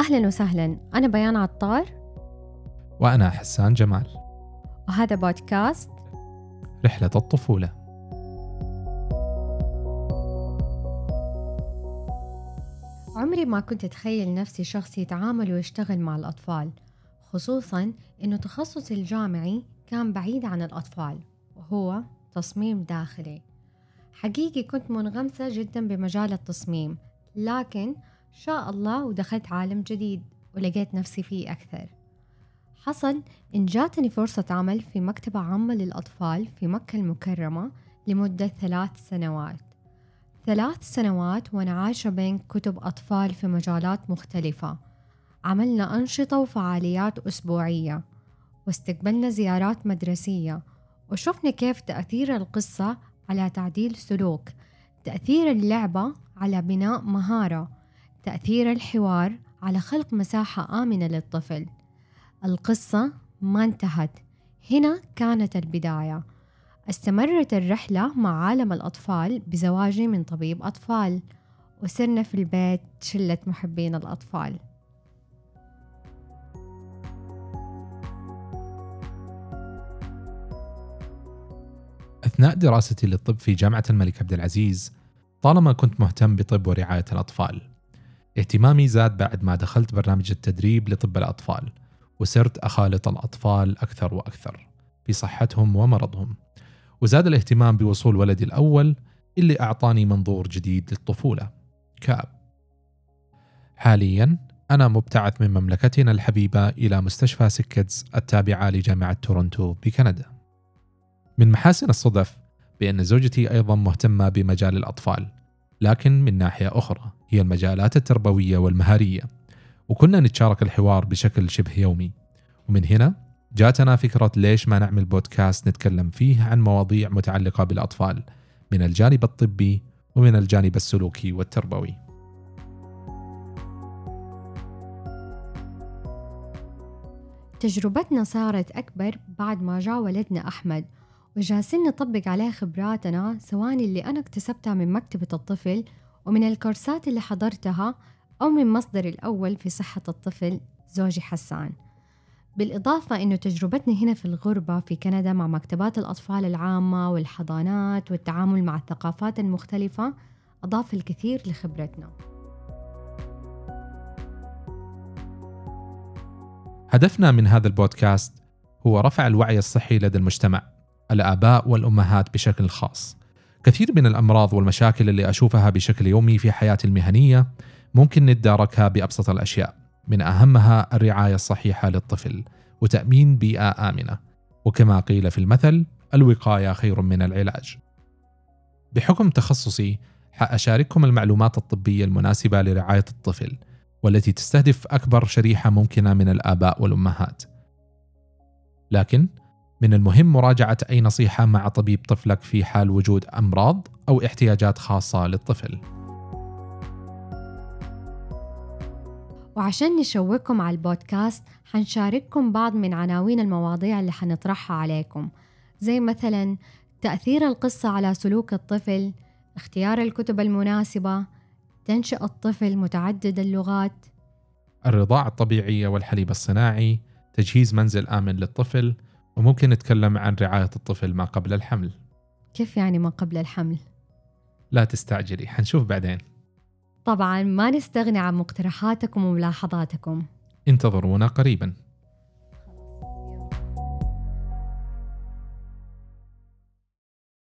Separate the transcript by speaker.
Speaker 1: أهلا وسهلا. أنا بيان عطار.
Speaker 2: وأنا حسان جمال.
Speaker 1: وهذا بودكاست
Speaker 2: رحلة الطفولة.
Speaker 1: عمري ما كنت أتخيل نفسي شخص يتعامل ويشتغل مع الأطفال خصوصا أنه تخصصي الجامعي كان بعيد عن الأطفال وهو تصميم داخلي. حقيقي كنت منغمسة جدا بمجال التصميم لكن شاء الله ودخلت عالم جديد ولقيت نفسي فيه أكثر. حصل إن جاتني فرصة عمل في مكتبة عامة للأطفال في مكة المكرمة لمدة ثلاث سنوات. ثلاث سنوات وأنا عايشة بين كتب أطفال في مجالات مختلفة. عملنا أنشطة وفعاليات أسبوعية. واستقبلنا زيارات مدرسية. وشفنا كيف تأثير القصة على تعديل سلوك. تأثير اللعبة على بناء مهارة. تأثير الحوار على خلق مساحة آمنة للطفل. القصة ما انتهت. هنا كانت البداية. استمرت الرحلة مع عالم الأطفال بزواجي من طبيب أطفال وصرنا في البيت شلة محبين الأطفال.
Speaker 2: أثناء دراستي للطب في جامعة الملك عبد العزيز طالما كنت مهتم بطب ورعاية الأطفال اهتمامي زاد بعد ما دخلت برنامج التدريب لطب الأطفال وصرت أخالط الأطفال أكثر وأكثر في صحتهم ومرضهم. وزاد الاهتمام بوصول ولدي الأول اللي أعطاني منظور جديد للطفولة كآب. حاليا أنا مبتعث من مملكتنا الحبيبة إلى مستشفى سكتز التابعة لجامعة تورونتو بكندا. من محاسن الصدف بأن زوجتي أيضا مهتمة بمجال الأطفال لكن من ناحية أخرى هي المجالات التربوية والمهارية. وكنا نتشارك الحوار بشكل شبه يومي. ومن هنا جاتنا فكرة ليش ما نعمل بودكاست نتكلم فيه عن مواضيع متعلقة بالأطفال من الجانب الطبي ومن الجانب السلوكي والتربوي.
Speaker 1: تجربتنا صارت أكبر بعد ما جاء ولدنا أحمد. وجالسين نطبق عليه خبراتنا سواء اللي أنا اكتسبتها من مكتبة الطفل ومن الكورسات اللي حضرتها أو من مصدري الأول في صحة الطفل زوجي حسان. بالإضافة أنه تجربتنا هنا في الغربة في كندا مع مكتبات الأطفال العامة والحضانات والتعامل مع الثقافات المختلفة أضاف الكثير لخبرتنا.
Speaker 2: هدفنا من هذا البودكاست هو رفع الوعي الصحي لدى المجتمع. الآباء والأمهات بشكل خاص. كثير من الأمراض والمشاكل اللي أشوفها بشكل يومي في حياتي المهنية ممكن نتداركها بأبسط الأشياء من أهمها الرعاية الصحيحة للطفل وتأمين بيئة آمنة. وكما قيل في المثل الوقاية خير من العلاج. بحكم تخصصي حأشارككم المعلومات الطبية المناسبة لرعاية الطفل والتي تستهدف أكبر شريحة ممكنة من الآباء والأمهات. لكن من المهم مراجعة أي نصيحة مع طبيب طفلك في حال وجود أمراض أو احتياجات خاصة للطفل.
Speaker 1: وعشان نشوقكم على البودكاست حنشارككم بعض من عناوين المواضيع اللي حنطرحها عليكم زي مثلا تأثير القصة على سلوك الطفل اختيار الكتب المناسبة تنشئ الطفل متعدد اللغات
Speaker 2: الرضاعة الطبيعية والحليب الصناعي تجهيز منزل آمن للطفل وممكن نتكلم عن رعاية الطفل ما قبل الحمل.
Speaker 1: كيف يعني ما قبل الحمل؟
Speaker 2: لا تستعجلي حنشوف بعدين.
Speaker 1: طبعا ما نستغني عن مقترحاتكم وملاحظاتكم.
Speaker 2: انتظرونا قريباً.